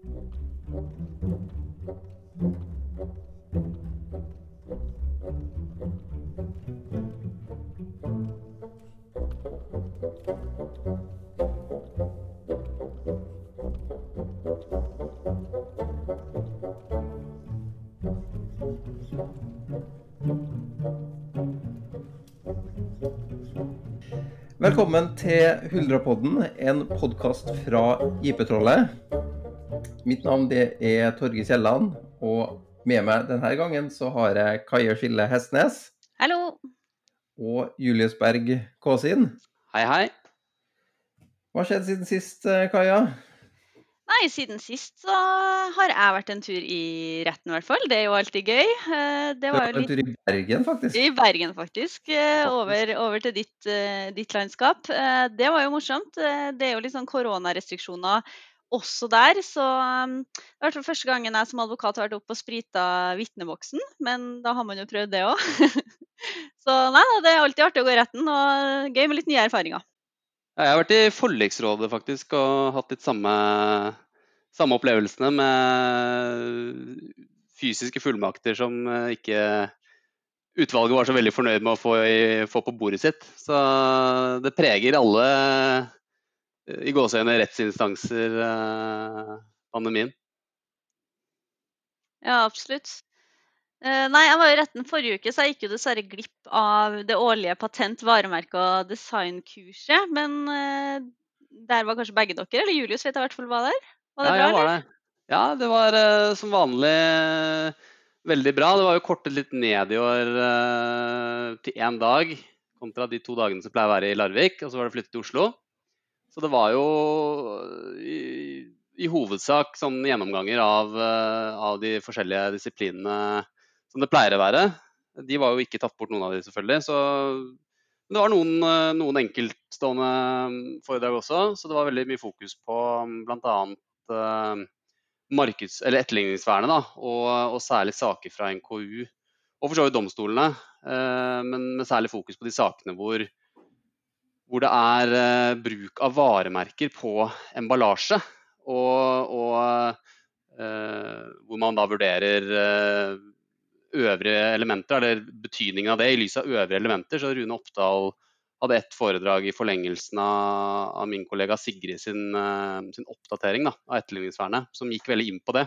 Velkommen til Huldrapodden, en podkast fra IP-trollet. Mitt navn det er Torge Kielland, og med meg denne gangen så har jeg Kaje Skille Hestnes. Hallo. Og Julius Berg Kåsin. Hei, hei. Hva har skjedd siden sist, Kaja? Nei, siden sist så har jeg vært en tur i retten, i hvert fall. Det er jo alltid gøy. Eh, det var jo vært en tur i Bergen, faktisk. i Bergen, faktisk. eh, Over, over til ditt, eh, ditt landskap. Eh, Det var jo morsomt. Eh, Det er jo litt sånn koronarestriksjoner også der, så um, det var første gangen jeg som advokat har vært oppe og sprita vitneboksen. Men da har man jo prøvd det òg. Så nei det er alltid artig å gå i retten, og gøy med litt nye erfaringer. Ja, Jeg har vært i forliksrådet faktisk og hatt litt samme, samme opplevelsene med fysiske fullmakter som eh, ikke utvalget var så veldig fornøyd med å få, i, få på bordet sitt. Så det preger alle i gåseøyne rettsinstanser, eh, pandemien. Ja, absolutt. Eh, nei, jeg var i retten forrige uke, så jeg gikk jo dessverre glipp av det årlige patent-, varemerke- og designkurset. Men eh, der var kanskje begge dere, eller Julius vet jeg i hvert fall var der. Var det ja, bra, jeg var der. Ja, det var eh, som vanlig eh, veldig bra. Det var jo kortet litt ned i år eh, til én dag kontra de to dagene som pleier å være i Larvik. Og så var det flyttet til Oslo. Så det var jo i, i hovedsak sånn gjennomganger av, eh, av de forskjellige disiplinene som det pleier å være. De var jo ikke tatt bort, noen av de selvfølgelig. Så det var noen, eh, noen enkeltstående foredrag også, så det var veldig mye fokus på bl.a. Uh, markeds- eller etterligningsvernet, da, og, og særlig saker fra NKU. Og for så vidt domstolene, eh, men med særlig fokus på de sakene hvor, hvor det er eh, bruk av varemerker på emballasje. Og, og eh, hvor man da vurderer eh, øvrige elementer, eller betydningen av det i lys av øvrige elementer. Så Rune Oppdal hadde ett foredrag i forlengelsen av, av min kollega Sigrid sin, eh, sin oppdatering da, av etterligningsvernet, som gikk veldig inn på det.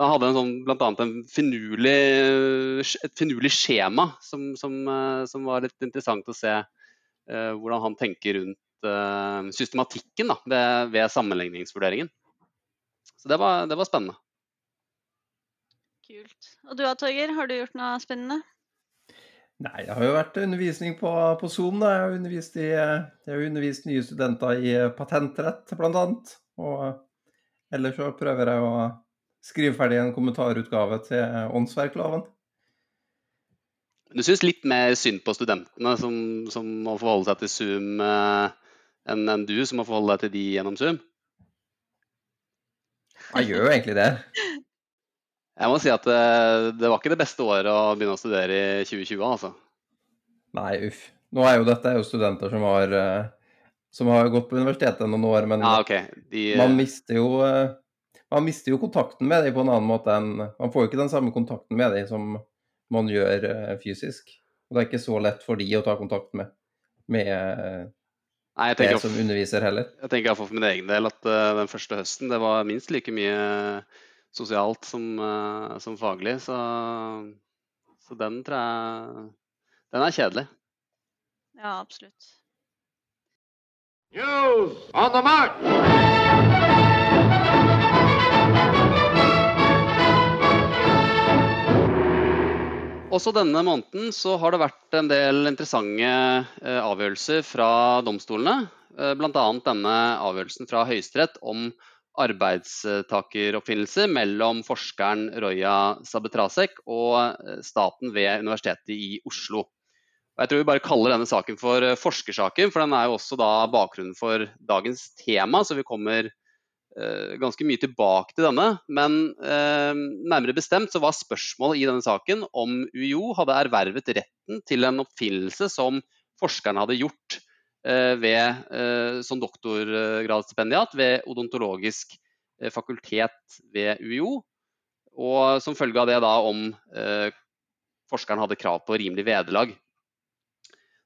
Han hadde en sånn, annet finurlig, et finurlig skjema som, som, eh, som var litt interessant å se eh, hvordan han tenker rundt eh, systematikken da, ved, ved sammenligningsvurderingen. Så det var, det var spennende. Kult. Og du da, Torgeir, har du gjort noe spennende? Nei, jeg har jo vært undervisning på, på Zoom. Da. Jeg har undervist, i, jeg har undervist nye studenter i patentrett, bl.a. Og ellers så prøver jeg å skrive ferdig en kommentarutgave til åndsverkloven. Du syns litt mer synd på studentene som, som må forholde seg til Zoom, eh, enn en du som må forholde deg til de gjennom Zoom? Jeg gjør jo egentlig det. Jeg må si at det, det var ikke det beste året å begynne å studere i 2020, altså. Nei, uff. Nå er jo dette er jo studenter som har, eh, som har gått på universitetet noen år, men Ja, okay. De, man mister jo eh, man mister jo kontakten med dem på en annen måte enn Man får jo ikke den samme kontakten med dem som man gjør eh, fysisk. Og det er ikke så lett for de å ta kontakt med, med eh, Nei, jeg det som underviser heller. jeg tenker iallfall for min egen del at uh, den første høsten det var minst like mye sosialt som, uh, som faglig. Så, så den tror jeg Den er kjedelig. Ja, absolutt. News on the march! Også denne måneden så har det vært en del interessante eh, avgjørelser fra domstolene. Eh, Bl.a. denne avgjørelsen fra Høyesterett om arbeidstakeroppfinnelse mellom forskeren Roya Sabetrasek og eh, staten ved Universitetet i Oslo. Jeg tror vi bare kaller denne saken for forskersaken, for den er jo også bakgrunnen for dagens tema, så vi kommer ganske mye tilbake til denne. Men eh, nærmere bestemt så var spørsmålet i denne saken om UiO hadde ervervet retten til en oppfinnelse som forskerne hadde gjort eh, ved, eh, som doktorgradsstipendiat ved Odontologisk fakultet ved UiO. Og som følge av det da om forskeren hadde krav på rimelig vederlag.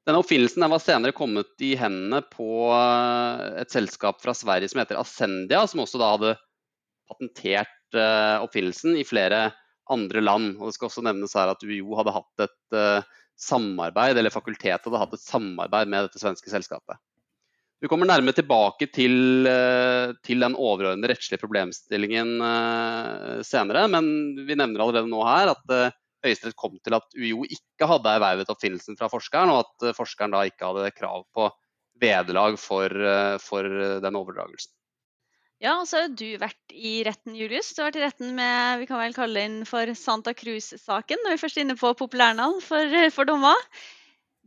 Denne oppfinnelsen var senere kommet i hendene på et selskap fra Sverige som heter Ascendia, som også da hadde patentert oppfinnelsen i flere andre land. Og det skal også nevnes her at UiO hadde hatt et samarbeid, eller fakultetet hadde hatt et samarbeid med dette svenske selskapet. Vi kommer nærmere tilbake til, til den overordnede rettslige problemstillingen senere, men vi nevner allerede nå her at Høyesterett kom til at UiO ikke hadde ervervet oppfinnelsen fra forskeren, og at forskeren da ikke hadde krav på vederlag for, for den overdragelsen. Ja, og så har du vært i retten, Julius. Du har vært i retten med vi kan vel kalle den for Santa Cruz-saken, når vi først er inne på populærnavn for, for dommer.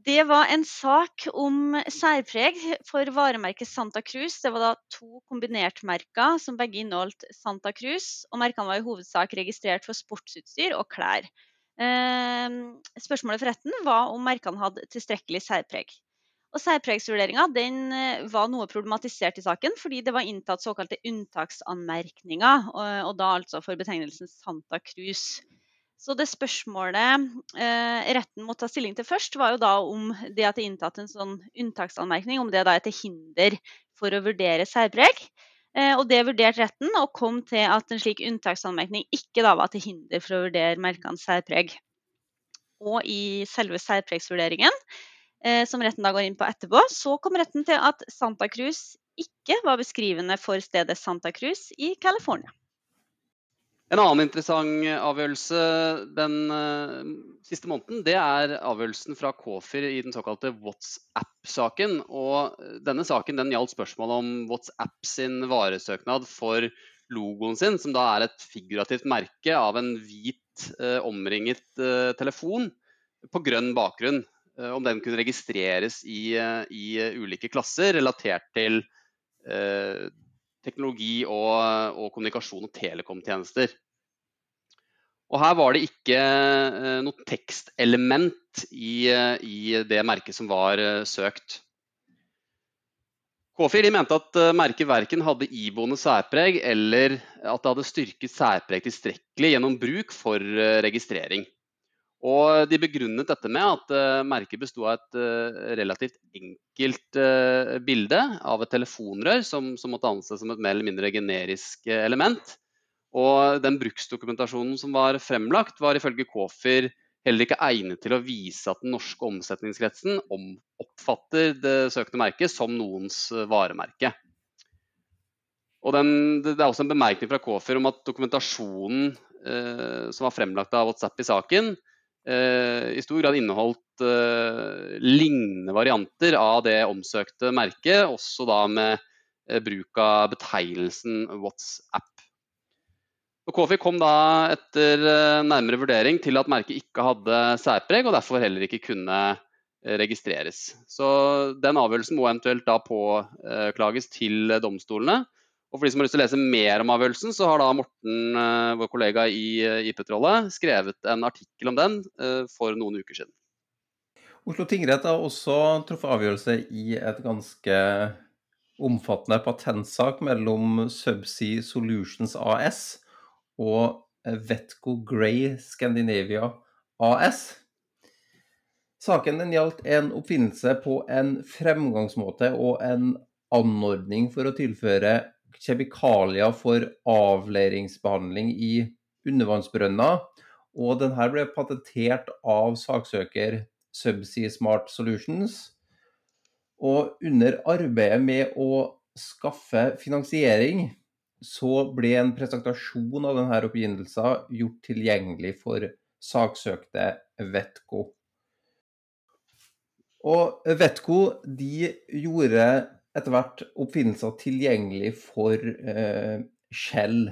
Det var en sak om særpreg for varemerket Santa Cruz. Det var da to kombinert-merker som begge inneholdt Santa Cruz. og Merkene var i hovedsak registrert for sportsutstyr og klær. Eh, spørsmålet for retten var om merkene hadde tilstrekkelig særpreg. Og Særpregsvurderinga eh, var noe problematisert i saken, fordi det var inntatt såkalte unntaksanmerkninger, og, da altså for betegnelsen Santa Cruz. Så det spørsmålet eh, retten måtte ta stilling til først, var jo da om det at det er inntatt en sånn unntaksanmerkning, om det da er til hinder for å vurdere særpreg. Eh, og det vurderte retten, og kom til at en slik unntaksanmerkning ikke da var til hinder for å vurdere merkenes særpreg. Og i selve særpregsvurderingen Eh, som retten da går inn på etterpå, så kom retten til at Santa Cruz ikke var beskrivende for stedet Santa Cruz i California. En annen interessant avgjørelse den uh, siste måneden, det er avgjørelsen fra KOFIR i den såkalte WhatsApp-saken. Og Denne saken den gjaldt spørsmålet om WhatsApp sin varesøknad for logoen sin, som da er et figurativt merke av en hvit omringet telefon på grønn bakgrunn. Eh, om den kunne registreres i, eh, i eh, ulike klasser relatert til eh, teknologi og, og, kommunikasjon og telekomtjenester. Og her var det ikke eh, noe tekstelement i, i, det merket som var eh, søkt. K4 mente at merket verken hadde iboende særpreg eller at det hadde styrket særpreg tilstrekkelig gjennom bruk for registrering. Og de begrunnet dette med at uh, merket besto av et uh, relativt enkelt uh, bilde av et telefonrør som, som, måtte anses som et mer eller mindre generisk element. Og den bruksdokumentasjonen som var fremlagt, var ifølge Kofir heller ikke egnet til å vise at den norske omsetningskretsen om, oppfatter det søkte merket som noens varemerke. Og den, det er også en bemerkning fra Kofir om at dokumentasjonen som var fremlagt av WhatsApp i saken, i stor grad inneholdt eh, lignende varianter av det omsøkte merket, også da med eh, bruk av betegnelsen WhatsApp. Og KFI kom da etter nærmere vurdering til at merket ikke hadde særpreg, og derfor heller ikke kunne registreres. Så den avgjørelsen må eventuelt da påklages til domstolene. Og for de som har lyst til å lese mer om avgjørelsen, så har da Morten, eh, vår kollega i eh, IP-trollet, skrevet en artikkel om den eh, for noen uker siden. Oslo tingrett har også truffet avgjørelse i et ganske omfattende patentsak mellom Subsea Solutions AS og Vetco Grey Scandinavia AS. Saken den gjaldt en oppfinnelse på en fremgangsmåte og en anordning for å tilføre kjemikalier for avleiringsbehandling i undervannsbrønner. Og denne ble patentert av saksøker Subsea Smart Solutions. Og under arbeidet med å skaffe finansiering, så ble en presentasjon av denne oppgivelsen gjort tilgjengelig for saksøkte Vetco. Og Vetco de gjorde etter hvert oppfinnelser tilgjengelig for eh, skjell.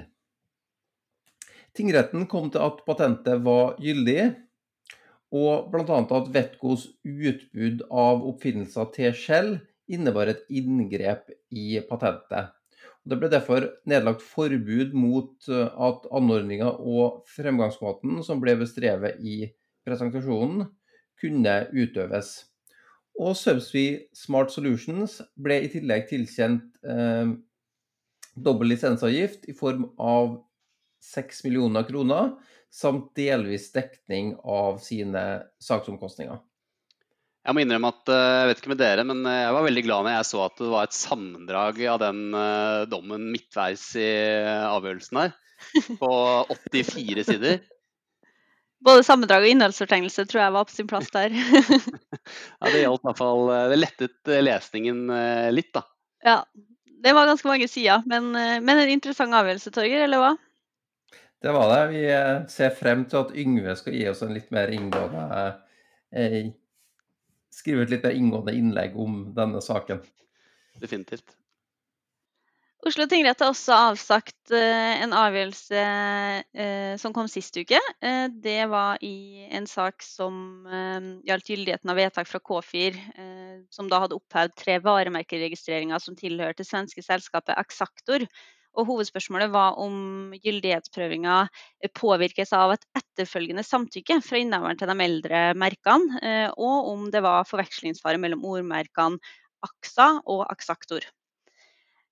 Tingretten kom til at patentet var gyldig, og bl.a. at Vetcos utbud av oppfinnelser til skjell innebar et inngrep i patentet. Det ble derfor nedlagt forbud mot eh, at anordninga og fremgangsmåten som ble bestrevet i presentasjonen, kunne utøves. Og Subsea Smart Solutions ble i tillegg tilkjent eh, dobbel lisensavgift i form av 6 millioner kroner, samt delvis dekning av sine saksomkostninger. Jeg må innrømme at eh, jeg vet ikke med dere, men eh, jeg var veldig glad når jeg så at det var et sammendrag av den eh, dommen midtveis i avgjørelsen her. På 84 sider. Både sammendrag og innholdsfortegnelse tror jeg var på sin plass der. Ja, det gjaldt i hvert fall Det lettet lesningen litt, da. ja, det var ganske mange sider, men, men en interessant avgjørelse, Torger, eller hva? Det var det. Vi ser frem til at Yngve skal gi oss en litt mer inngående eh, Skrive et litt mer inngående innlegg om denne saken. Definitivt. Oslo tingrett har også avsagt eh, en avgjørelse eh, som kom sist uke. Eh, det var i en sak som gjaldt gyldigheten av vedtak fra K4, eh, som da hadde opphevd tre varemerkeregistreringer som tilhørte svenske selskapet Axactor. Og hovedspørsmålet var om gyldighetsprøvinga påvirkes av et etterfølgende samtykke fra innehaveren til de eldre merkene, og om det var forvekslingsfare mellom ordmerkene AXA og Axactor.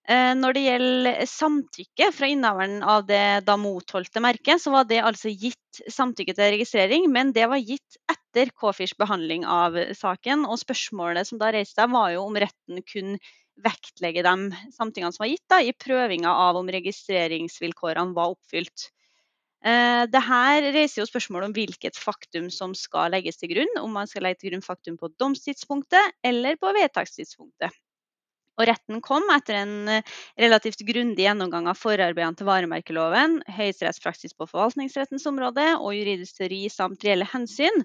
Eh, når det gjelder samtykke fra innehaveren av det da motholdte merket, så var det altså gitt samtykke til registrering, men det var gitt etter K4s behandling av saken. Og spørsmålet som da reiste seg, var jo om retten kunne vektlegge de samtykkene som var gitt, da, i prøvinga av om registreringsvilkårene var oppfylt. Dette det her reiser jo spørsmål om hvilket faktum som skal legges til grunn. Om man skal legge til grunn faktum på domstidspunktet eller på vedtakstidspunktet. Og retten kom etter en relativt grundig gjennomgang av forarbeidene til varemerkeloven, høyesterettspraksis på forvaltningsrettens område og juridisk teori samt reelle hensyn,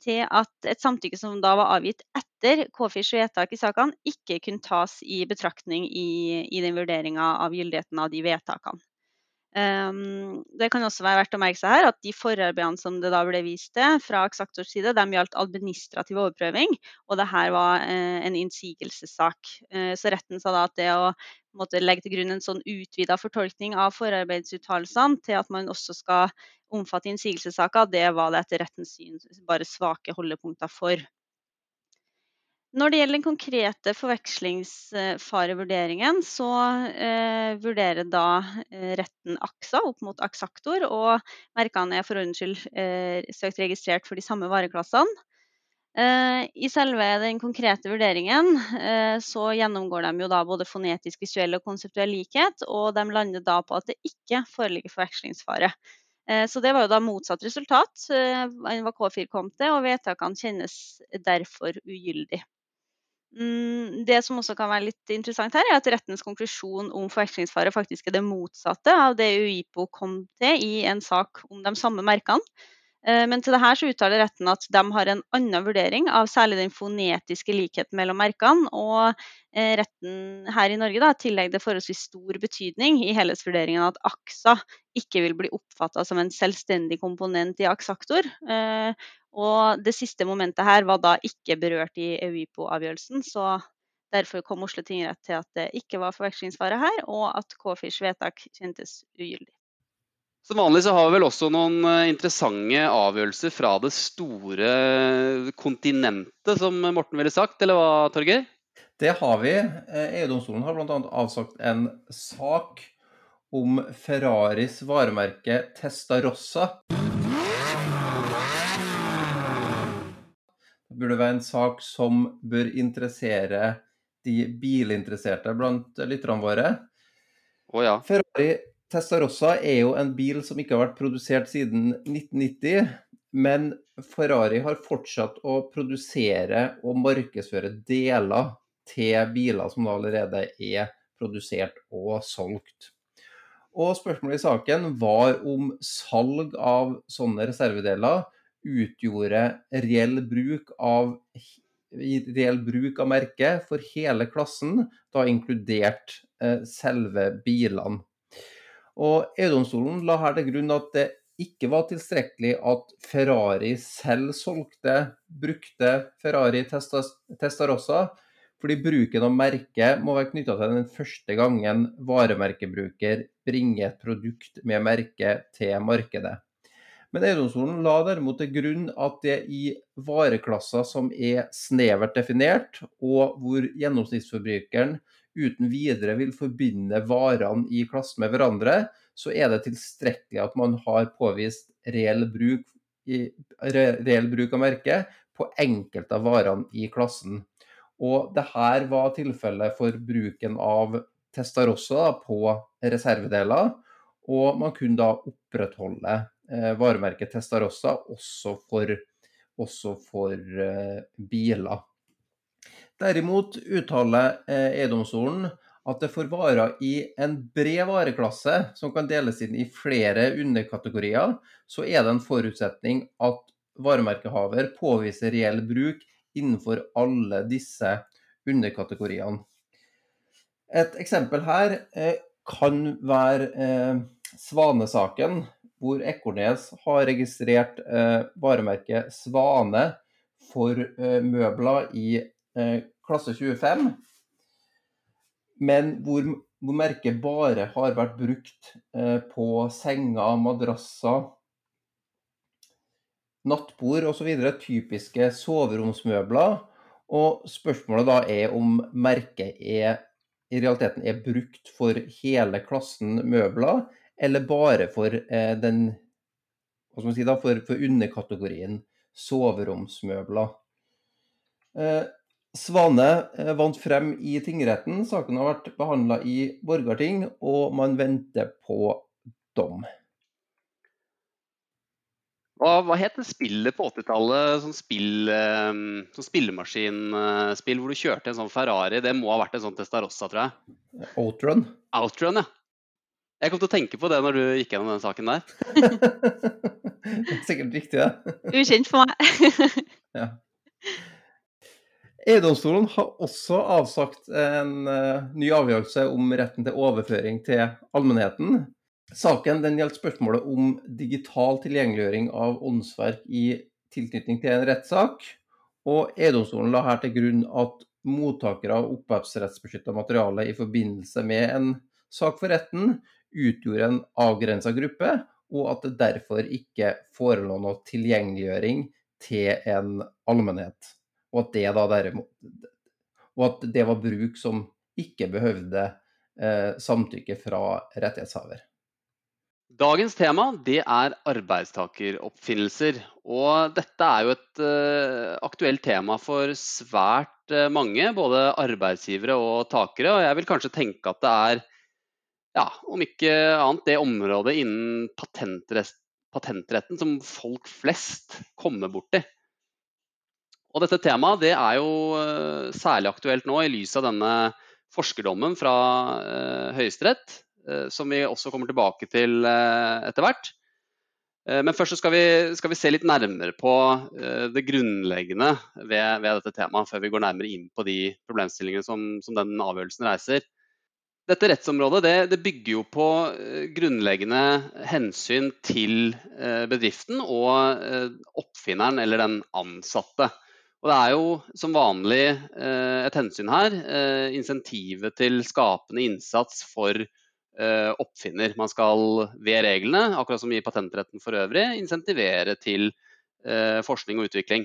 til at et samtykke som da var avgitt etter K4s vedtak i sakene, ikke kunne tas i betraktning i, i den vurderinga av gyldigheten av de vedtakene. Um, det kan også være verdt å merke seg her at de forarbeidene som det da ble vist til fra aksaktors side, de gjaldt administrativ overprøving, og det her var uh, en innsigelsessak. Uh, så retten sa da at det å måtte legge til grunn en sånn utvida fortolkning av forarbeidsuttalelsene til at man også skal omfatte innsigelsessaker, det var det etter rettens syn bare svake holdepunkter for. Når det gjelder den konkrete forvekslingsfarevurderingen, så eh, vurderer da eh, retten AXA opp mot aksaktor, og merkene er for ordens skyld eh, søkt registrert for de samme vareklassene. Eh, I selve den konkrete vurderingen eh, så gjennomgår de jo da både fonetisk, visuell og konseptuell likhet, og de lander da på at det ikke foreligger forvekslingsfare. Eh, så det var jo da motsatt resultat enn hva K4 kom til, og vedtakene kjennes derfor ugyldig. Mm, det som også kan være litt interessant her, er at rettens konklusjon om forvekslingsfare faktisk er det motsatte av det UiPo kom til i en sak om de samme merkene. Eh, men til det her så uttaler retten at de har en annen vurdering av særlig den fonetiske likheten mellom merkene. Og eh, retten her i Norge tillegger det forholdsvis stor betydning i helhetsvurderingen at AXA ikke vil bli oppfatta som en selvstendig komponent i AXA-aktor. og det siste momentet her var da ikke berørt i EUIPO-avgjørelsen. så Derfor kom Oslo tingrett til at det ikke var forvekslingsfare her, og at K4s vedtak kjentes ugyldig. Som vanlig så har vi vel også noen eh, interessante avgjørelser fra det store kontinentet, som Morten ville sagt, eller hva, Torgeir? Det har vi. EU-domstolen har bl.a. avsagt en sak om Ferraris varemerke Testarossa. Det burde være en sak som bør interessere de bilinteresserte blant lytterne våre. Oh, ja. Ferrari Testarossa er jo en bil som ikke har vært produsert siden 1990. Men Ferrari har fortsatt å produsere og markedsføre deler til biler som allerede er produsert og solgt. Og spørsmålet i saken var om salg av sånne reservedeler utgjorde reell bruk av, reell bruk av merket for hele klassen, da inkludert eh, selve bilene. Og EU-domstolen la her til grunn at det ikke var tilstrekkelig at Ferrari selv solgte brukte Ferrari Testarossa, fordi bruken av merket må være knytta til den første gangen varemerkebruker bringer et produkt med merke til markedet. Men EU-domstolen la derimot til grunn at det i vareklasser som er snevert definert, og hvor gjennomsnittsforbrukeren uten videre vil forbinde varene i klassen med hverandre, så er det tilstrekkelig at man har påvist reell bruk, reell bruk av merket på enkelte av varene i klassen. Og det var tilfellet for bruken av Testarossa på reservedeler. Og man kunne da opprettholde eh, varemerket Testarossa også for, også for eh, biler. Derimot uttaler eh, EU-domstolen at det for varer i en bred vareklasse, som kan deles inn i flere underkategorier, så er det en forutsetning at varemerkehaver påviser reell bruk innenfor alle disse underkategoriene. Et eksempel her eh, kan være eh, Svanesaken, hvor Ekornes har registrert varemerket Svane for møbler i klasse 25, men hvor, hvor merket bare har vært brukt på senger, madrasser, nattbord osv. Typiske soveromsmøbler. Og spørsmålet da er om merket er, i realiteten er brukt for hele klassen møbler, eller bare for eh, den hva skal man si da, for, for underkategorien soveromsmøbler. Eh, Svane eh, vant frem i tingretten. Saken har vært behandla i Borgarting, og man venter på dom. Hva, hva het det spillet på 80-tallet, sånn, spill, eh, sånn spillemaskinspill hvor du kjørte en sånn Ferrari? Det må ha vært en sånn Testarossa, tror jeg. Outrun? Outrun, ja. Jeg kom til å tenke på det når du gikk gjennom den saken der. det er sikkert riktig, det. Ukjent for meg. ja. EU-domstolen har også avsagt en uh, ny avgjørelse om retten til overføring til allmennheten. Saken gjelder spørsmålet om digital tilgjengeliggjøring av åndsverk i tilknytning til en rettssak. Og EU-domstolen la her til grunn at mottakere av opphavsrettsbeskytta materiale i forbindelse med en sak for retten utgjorde en avgrensa gruppe, og at det derfor ikke forelå noe tilgjengeliggjøring til en allmennhet. Og at det da derimot Og at det var bruk som ikke behøvde eh, samtykke fra rettighetshaver. Dagens tema det er arbeidstakeroppfinnelser. Og dette er jo et uh, aktuelt tema for svært uh, mange, både arbeidsgivere og takere. Og jeg vil kanskje tenke at det er, ja, om ikke annet, det området innen patentretten som folk flest kommer borti. Og dette temaet det er jo uh, særlig aktuelt nå i lys av denne forskerdommen fra Høyesterett Eh, som vi også kommer tilbake til eh, etter hvert. Eh, men først skal vi, skal vi, se litt nærmere på det grunnleggende ved, ved, dette temaet, før vi går nærmere inn på de problemstillingene som, som den avgjørelsen reiser. Dette rettsområdet det, det bygger jo på grunnleggende hensyn til bedriften og oppfinneren eller den ansatte. Og Det er jo som vanlig et hensyn her, insentivet til skapende innsats for Eh, oppfinner. Man skal ved reglene, akkurat som i patentretten for øvrig, insentivere til eh, forskning og utvikling.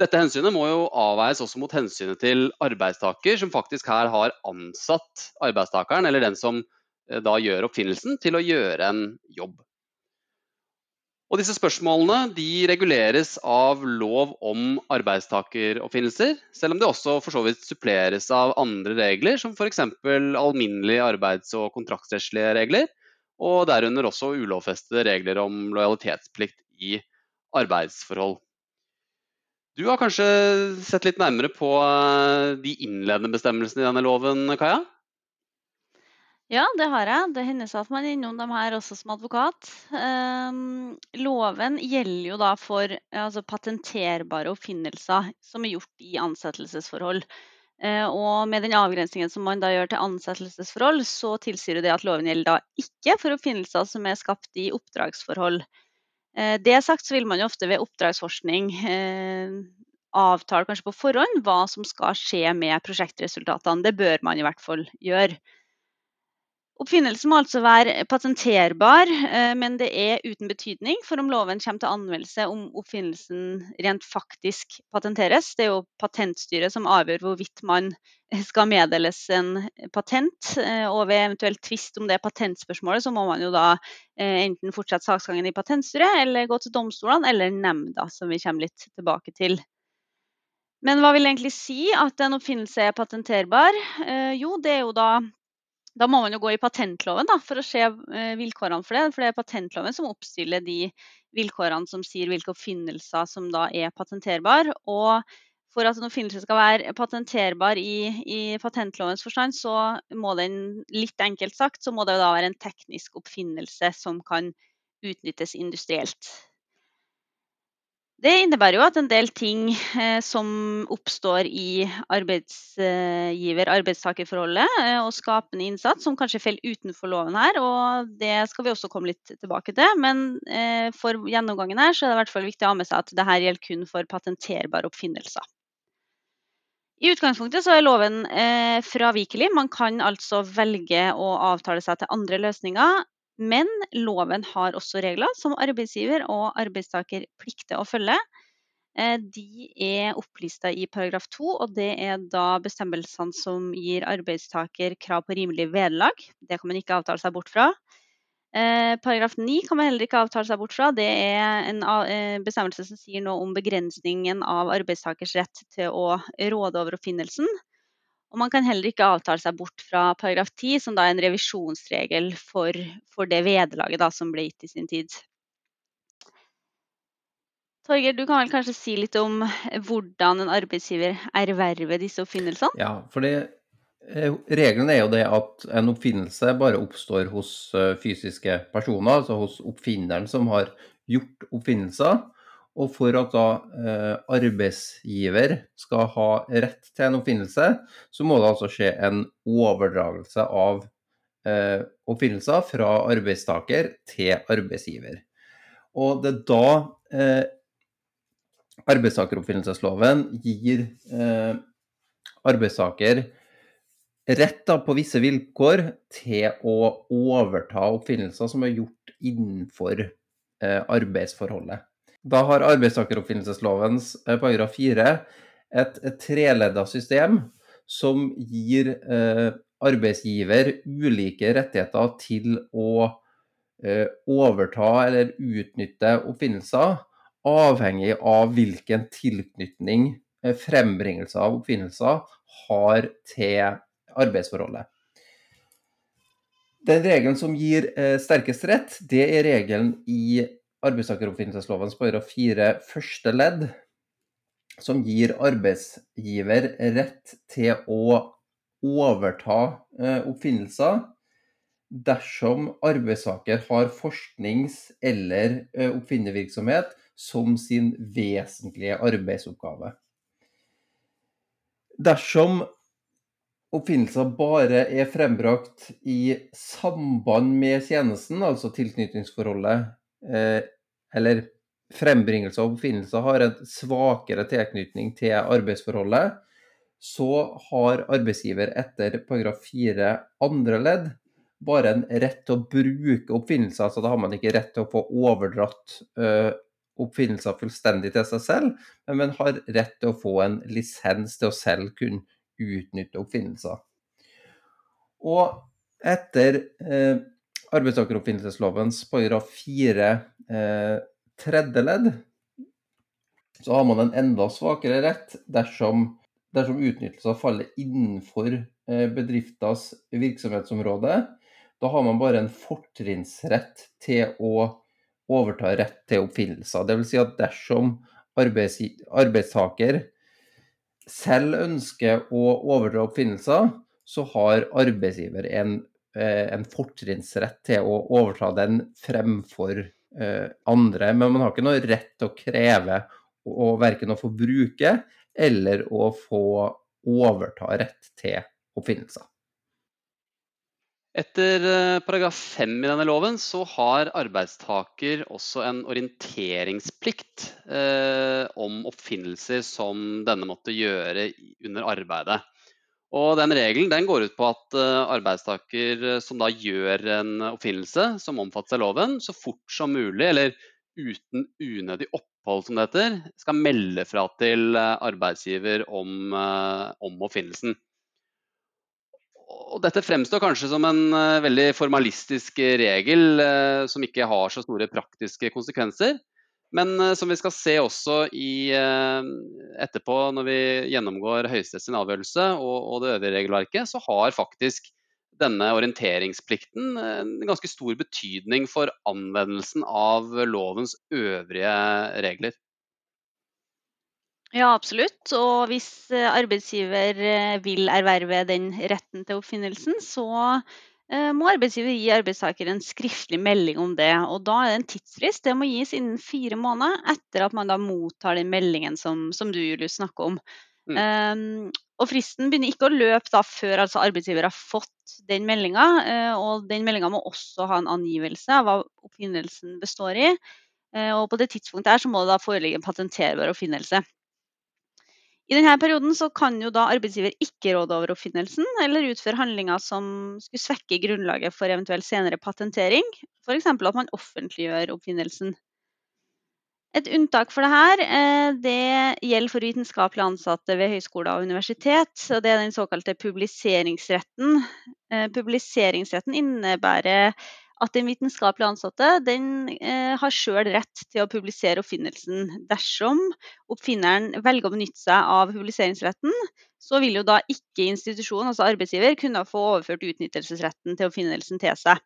Dette hensynet må jo avveies også mot hensynet til arbeidstaker, som faktisk her har ansatt arbeidstakeren, eller den som eh, da gjør oppfinnelsen, til å gjøre en jobb. Og disse spørsmålene de reguleres av lov om arbeidstakeroppfinnelser, selv om det også for så vidt suppleres av andre regler, som f.eks. alminnelige arbeids- og kontraktsrettslige regler, og derunder også ulovfestede regler om lojalitetsplikt i arbeidsforhold. Du har kanskje sett litt nærmere på eh, de innledende bestemmelsene i denne loven, Kaja? Ja, det har jeg. Det hender seg at man er innom dem her også som advokat. Um, loven gjelder jo da for altså, patenterbare oppfinnelser som er gjort i ansettelsesforhold. Uh, og med den avgrensningen som man da gjør til ansettelsesforhold, så tilsier det at loven gjelder da ikke for oppfinnelser som er skapt i oppdragsforhold. Uh, det sagt så vil man jo ofte ved oppdragsforskning uh, avtale kanskje på forhånd hva som skal skje med prosjektresultatene. Det bør man i hvert fall gjøre. Oppfinnelsen må altså være patenterbar, eh, men det er uten betydning for om loven kommer til anvendelse om oppfinnelsen rent faktisk patenteres. Det er jo Patentstyret som avgjør hvorvidt man skal meddeles en patent. Eh, og ved eventuell tvist om det patentspørsmålet, så må man jo da eh, enten fortsette saksgangen i Patentstyret, eller gå til domstolene eller nemnda, som vi kommer litt tilbake til. Men hva vil egentlig si at en oppfinnelse er patenterbar? Jo, det er jo da da må man jo gå i patentloven da, for å se eh, vilkårene for det. For det er patentloven som oppstiller de vilkårene som sier hvilke oppfinnelser som da er patenterbar. Og for at en oppfinnelse skal være patenterbar i, i, patentlovens forstand, så må den, litt enkelt sagt, så må det da være en teknisk oppfinnelse som kan utnyttes industrielt. Det innebærer jo at en del ting eh, som oppstår i arbeidsgiver-arbeidstakerforholdet eh, og skapende innsats, som kanskje faller utenfor loven her. og Det skal vi også komme litt tilbake til. Men eh, for gjennomgangen her så er det i hvert fall viktig å ha med seg at dette gjelder kun for patenterbare oppfinnelser. I utgangspunktet så er loven eh, fravikelig. Man kan altså velge å avtale seg til andre løsninger men loven har også regler som arbeidsgiver og arbeidstaker plikter å følge. Eh, de er opplista i paragraf 2, og det er da bestemmelsene som gir arbeidstaker krav på rimelig vederlag. Det kan man ikke avtale seg bort fra. Eh, paragraf 9 kan man heller ikke avtale seg bort fra. Det er en eh, bestemmelse som sier noe om begrensningen av arbeidstakers rett til å råde over oppfinnelsen. Og man kan heller ikke avtale seg bort fra paragraf 10, som da er en revisjonsregel for, for det vederlaget som ble gitt i sin tid. Torgeir, du kan vel kanskje si litt om hvordan en arbeidsgiver erverver disse oppfinnelsene? Ja, for det, eh, er jo det at en oppfinnelse bare oppstår hos eh, fysiske personer, altså hos oppfinneren som har gjort oppfinnelser. Og for at da eh, arbeidsgiver skal ha rett til en oppfinnelse, så må det altså skje en overdragelse av eh, oppfinnelser fra arbeidstaker til arbeidsgiver. Og det er da eh, arbeidstakeroppfinnelsesloven gir eh, arbeidstaker rett da, på visse vilkår til å overta oppfinnelser som er gjort innenfor eh, arbeidsforholdet. Da har arbeidstakeroppfinnelseslovens eh, paragraf 4 et, treledda system som gir eh, arbeidsgiver ulike rettigheter til å eh, overta eller utnytte oppfinnelser, avhengig av hvilken tilknytning eh, frembringelse av oppfinnelser har til arbeidsforholdet. Den regelen som gir eh, sterkest rett, det er regelen i arbeidstakeroppfinnelseslovens § 4 første ledd, som gir arbeidsgiver rett til å overta eh, oppfinnelser dersom arbeidstaker har forsknings- eller eh, oppfinnervirksomhet som sin vesentlige arbeidsoppgave. Dersom oppfinnelser bare er frembrakt i samband med tjenesten, altså tilknytningsforholdet eller frembringelse av oppfinnelser har en svakere tilknytning til arbeidsforholdet, så har arbeidsgiver etter paragraf 4 andre ledd bare en rett til å bruke oppfinnelser. altså Da har man ikke rett til å få overdratt uh, oppfinnelser fullstendig til seg selv, men man har rett til å få en lisens til å selv kunne utnytte oppfinnelser. Og etter uh, arbeidstakeroppfinnelseslovens paragraf 4 eh, tredje ledd, så har man en enda svakere rett dersom, dersom utnyttelser faller innenfor eh, bedriftas virksomhetsområde. Da har man bare en fortrinnsrett til å overta rett til oppfinnelser. Dvs. Si at dersom arbeids, arbeidstaker selv ønsker å overdra oppfinnelser, så har arbeidsgiver en en fortrinnsrett til å overta den fremfor eh, andre. Men man har ikke noe rett til å kreve og verken å få bruke eller å få overta rett til oppfinnelser. Etter eh, paragraf 5 i denne loven så har arbeidstaker også en orienteringsplikt eh, om oppfinnelser som denne måtte gjøre under arbeidet. Og den regelen den går ut på at arbeidstaker som da gjør en oppfinnelse som omfattes av loven, så fort som mulig, eller uten unødig opphold, som det heter, skal melde fra til arbeidsgiver om, om oppfinnelsen. Og dette fremstår kanskje som en veldig formalistisk regel som ikke har så store praktiske konsekvenser. Men uh, som vi skal se også i, uh, etterpå når vi gjennomgår Høyesteretts avgjørelse og, og, det øvrige regelverket, så har faktisk denne orienteringsplikten en ganske stor betydning for anvendelsen av lovens øvrige regler. Ja, absolutt. Og hvis eh, arbeidsgiver vil erverve den retten til oppfinnelsen, så Eh, må arbeidsgiver gi arbeidstaker en skriftlig melding om det. og Da er det en tidsfrist. Det må gis innen fire måneder etter at man da mottar den meldingen som, som du Julius, snakker om. Mm. Um, og Fristen begynner ikke å løpe da før altså arbeidsgiver har fått den meldinga. Uh, og den meldinga må også ha en angivelse av hva oppfinnelsen består i. Uh, og På det tidspunktet her så må det da foreligge en patenterbar oppfinnelse. I denne perioden kan jo da arbeidsgiver ikke råde over oppfinnelsen eller utføre handlinger som skulle svekke grunnlaget for eventuell senere patentering, f.eks. at man offentliggjør oppfinnelsen. Et unntak for dette eh, det gjelder for vitenskapelig ansatte ved høyskoler og universitet. og Det er den såkalte publiseringsretten. Eh, publiseringsretten innebærer at den vitenskapelig ansatte den, eh, har sjøl rett til å publisere oppfinnelsen. Dersom oppfinneren velger å benytte seg av publiseringsretten, så vil jo da ikke institusjonen, altså arbeidsgiver, kunne få overført utnyttelsesretten til oppfinnelsen til seg.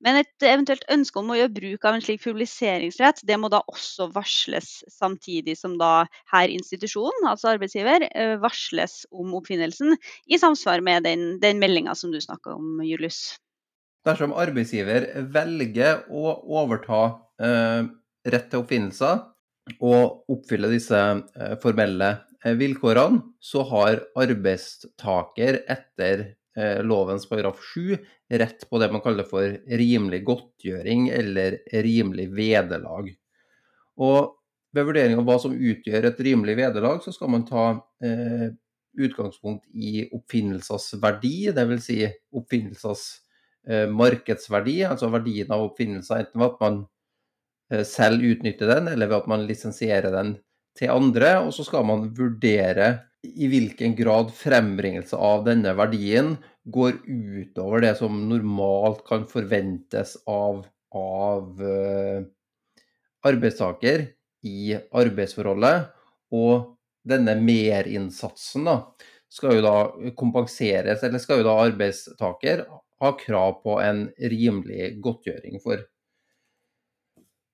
Men et eventuelt ønske om å gjøre bruk av en slik publiseringsrett, det må da også varsles samtidig som da her institusjonen, altså arbeidsgiver, eh, varsles om oppfinnelsen i samsvar med den, den meldinga som du snakka om, Julius. Dersom arbeidsgiver velger å overta eh, rett til oppfinnelser og oppfylle disse eh, formelle eh, vilkårene, så har arbeidstaker etter eh, lovens paragraf 7 rett på det man kaller for rimelig godtgjøring eller rimelig vederlag. Og ved vurdering av hva som utgjør et rimelig vederlag, så skal man ta eh, utgangspunkt i oppfinnelsers verdi, dvs. Si oppfinnelsers markedsverdi, altså verdien av oppfinnelser, enten ved at man eh, selv utnytter den, eller ved at man lisensierer den til andre. Og så skal man vurdere i hvilken grad frembringelse av denne verdien går utover det som normalt kan forventes av, av uh, arbeidstaker i arbeidsforholdet. Og denne merinnsatsen da, skal jo da kompenseres, eller skal jo da arbeidstaker ha krav på en rimelig godtgjøring for.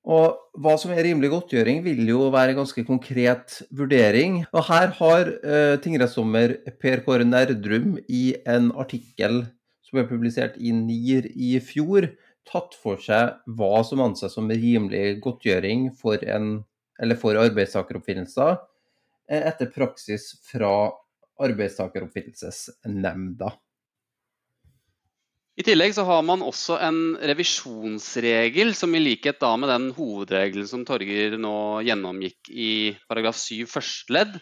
Og hva som er rimelig godtgjøring, vil jo være en ganske konkret vurdering. Og her har uh, tingrettsdommer Per Kåre Nerdrum i en artikkel som ble publisert i NIR i fjor, tatt for seg hva som anses som rimelig godtgjøring for, en, for arbeidstakeroppfinnelser eh, etter praksis fra arbeidstakeroppfinnelsesnemnda. I tillegg så har man også en revisjonsregel som i likhet da med den hovedregelen som Torger nå gjennomgikk i paragraf 7 første ledd,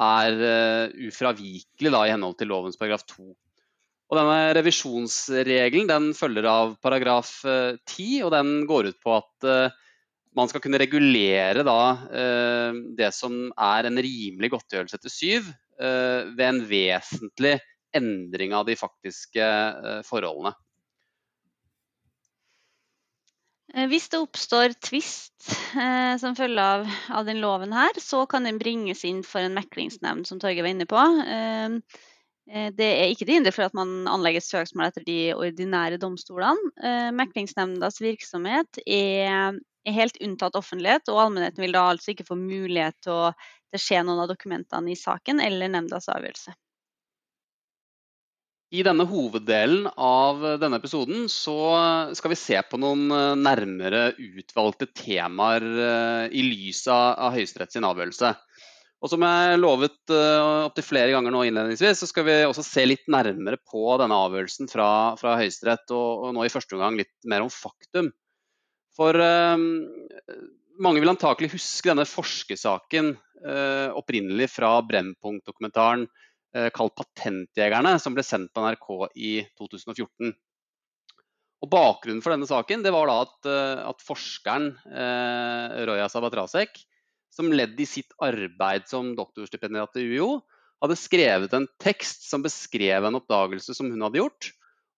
er uh, ufravikelig da i henhold til lovens paragraf 2. Og denne Revisjonsregelen den følger av paragraf uh, eh, 10, og den går ut på at uh, man skal kunne regulere da, det som er en rimelig godtgjørelse etter 7, ved en vesentlig endring av de faktiske eh, forholdene. Eh, hvis det oppstår tvist eh, som følge av, av den loven her, så kan den bringes inn for en meklingsnemnd, som Torgeir var inne på. Eh, eh, det er ikke til hinder for at man anlegger søksmål etter de ordinære domstolene. Eh, Meklingsnemndas virksomhet er, er, helt unntatt offentlighet, og allmennheten vil da altså ikke få mulighet til å, se noen av dokumentene i saken eller nemndas avgjørelse. I denne hoveddelen av denne episoden så skal vi se på noen eh, nærmere utvalgte temaer eh, i lys av Høyesterett sin avgjørelse. Og som jeg lovet uh, opptil flere ganger nå innledningsvis, så skal vi også se litt nærmere på denne avgjørelsen fra, fra Høyesterett, og, og, nå i første omgang litt mer om faktum. For uh, mange vil antakelig huske denne forskersaken uh, opprinnelig fra Brennpunkt-dokumentaren eh, kalt Patentjegerne, som ble sendt på NRK i 2014. Og Bakgrunnen for denne saken det var da at, eh, at forskeren eh, Roya Sabatrasek, som ledd i sitt arbeid som doktorstipendiat i UiO, hadde skrevet en tekst som beskrev en oppdagelse som hun hadde gjort.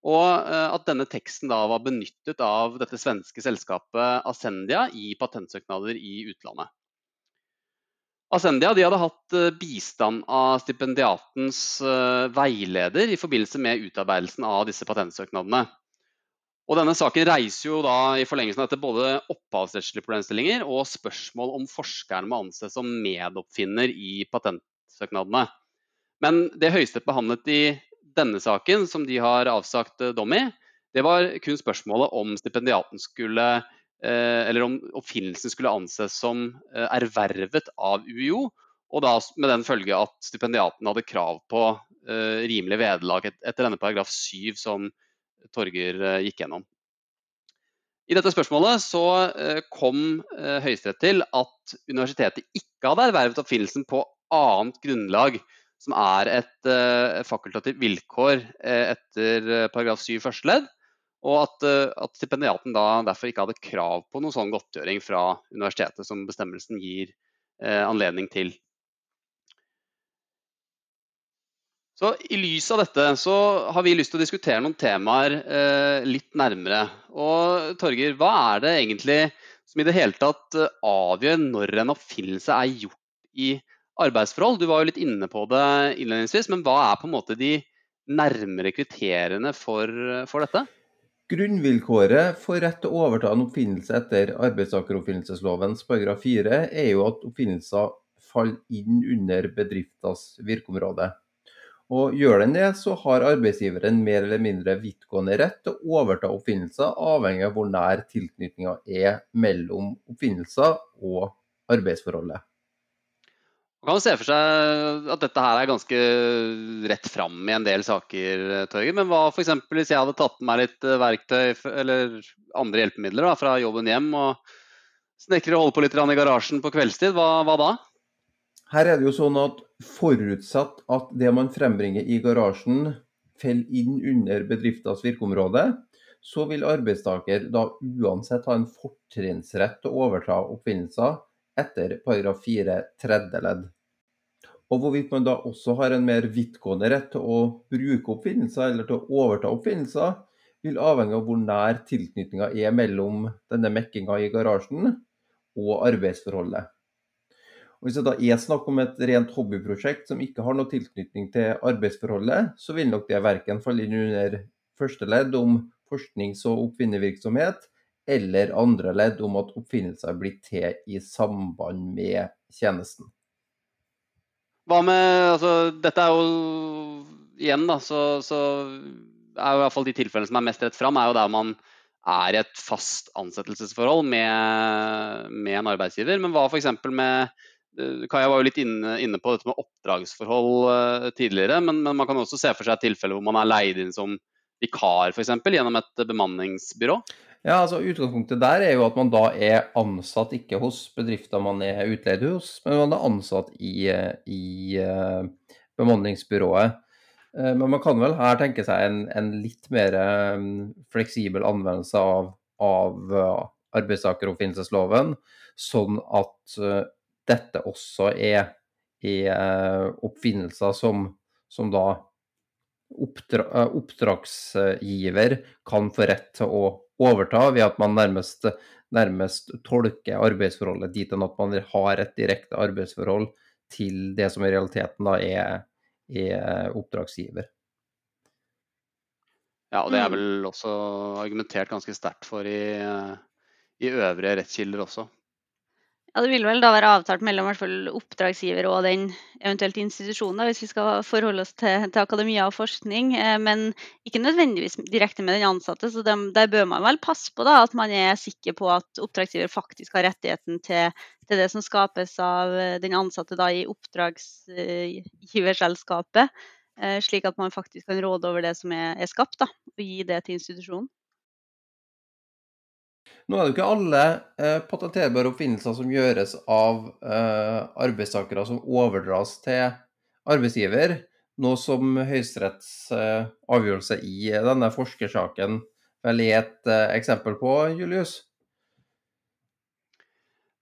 Og eh, at denne teksten da var benyttet av dette svenske selskapet Ascendia i patentsøknader i utlandet. Ascendia hadde hatt eh, bistand av stipendiatens veileder i forbindelse med utarbeidelsen av disse patentsøknadene. Og denne Saken reiser jo da i forlengelsen av dette både opphavsrettslige problemstillinger og spørsmål om forskeren må anses som medoppfinner i patentsøknadene. Men det Høyesterett behandlet i denne saken, som de har avsagt eh, dom i, det var kun spørsmålet om stipendiaten skulle eh, eller om oppfinnelsen skulle anses som eh, ervervet av UiO, og da med den følge at stipendiaten hadde krav på rimelig vederlag etter denne paragraf 7 som Torger eh, gikk gjennom. I dette spørsmålet så eh, kom eh, Høyesterett til at universitetet ikke hadde ervervet oppfinnelsen på annet grunnlag, som er et fakultativt vilkår etter paragraf 7 første ledd, og at, at, stipendiaten da derfor ikke hadde krav på noen sånn godtgjøring fra universitetet som bestemmelsen gir anledning til. Så I lys av dette så har vi lyst til å diskutere noen temaer eh, litt nærmere. Og Torger, hva er det egentlig som i det hele tatt eh, avgjør når en oppfinnelse er gjort i arbeidsforhold? Du var jo litt inne på det innledningsvis, men hva er på en måte de nærmere kriteriene for, for dette? Grunnvilkåret for rett til å overta en oppfinnelse etter arbeidstakeroppfinnelsesloven paragraf 4 er jo at oppfinnelser faller inn under bedriftas virkeområde. Og gjør den det, så har arbeidsgiveren mer eller mindre vidtgående rett til å overta oppfinnelser, avhengig av hvor nær tilknytninga er mellom oppfinnelser og arbeidsforholdet. Man kan se for seg at dette her er ganske rett fram i en del saker, Torgeir. Men hva f.eks. hvis jeg hadde tatt med meg litt eh, verktøy eller andre hjelpemidler da, fra jobben hjem og snekrer og holder på litt i garasjen på kveldstid, hva, hva da? Her er det jo sånn at forutsatt at det man frembringer i garasjen faller inn under bedriftas virkeområde, så vil arbeidstaker da uansett ha en fortrinnsrett til å overta oppfinnelser etter paragraf 4 tredje ledd. Og hvorvidt man da også har en mer vidtgående rett til å bruke oppfinnelser eller til å overta oppfinnelser, vil avhenge av hvor nær tilknytninga er mellom denne mekkinga i garasjen og arbeidsforholdet. Og Hvis det da er snakk om et rent hobbyprosjekt som ikke har noe tilknytning til arbeidsforholdet, så vil nok det verken falle inn under første ledd om forsknings- og oppfinnervirksomhet, eller andre ledd om at oppfinnelser blir til i samband med tjenesten. Hva med altså, Dette er jo igjen, da, så, så er jo i hvert fall de tilfellene som er mest rett fram, er jo der man er i et fast ansettelsesforhold med, med en arbeidsgiver. Men hva f.eks. med Eh, Kaja var jo litt inne, inne, på dette med oppdragsforhold uh, tidligere, men, men, man kan også se for seg tilfeller hvor man er leid inn som vikar f.eks. gjennom et bemanningsbyrå? Ja, altså Utgangspunktet der er jo at man da er ansatt ikke hos bedrifter man er utleid hos, men man er ansatt i, i uh, bemanningsbyrået. Uh, men man kan vel her tenke seg en, en litt mer um, fleksibel anvendelse av, av arbeidstakeroppfinnelsesloven, sånn at dette også er, er eh, oppfinnelser som, som da oppdra, eh, oppdragsgiver kan få rett til å overta, ved at man nærmest, nærmest tolker arbeidsforholdet dit enn at man har et direkte arbeidsforhold til det som i realiteten da er, er oppdragsgiver. Ja, og det er mm. vel også argumentert ganske sterkt for i, i øvrige rettskilder også. Ja, Det vil vel da være avtalt mellom hvert fall oppdragsgiver og den eventuelt institusjonen, hvis vi skal forholde oss til, til akademia og forskning. Eh, men ikke nødvendigvis direkte med den ansatte. så dem, Der bør man vel passe på da, at man er sikker på at oppdragsgiver faktisk har rettigheten til, til det som skapes av eh, den ansatte da i oppdragsgiverselskapet. Eh, slik at man faktisk kan råde over det som er, er skapt, da, og gi det til institusjonen. Nå er det jo ikke alle eh, patenterbare oppfinnelser som gjøres av eh, arbeidstakere som overdras til arbeidsgiver. Noe som Høyesteretts eh, avgjørelse i denne forskersaken vel er et eh, eksempel på, Julius?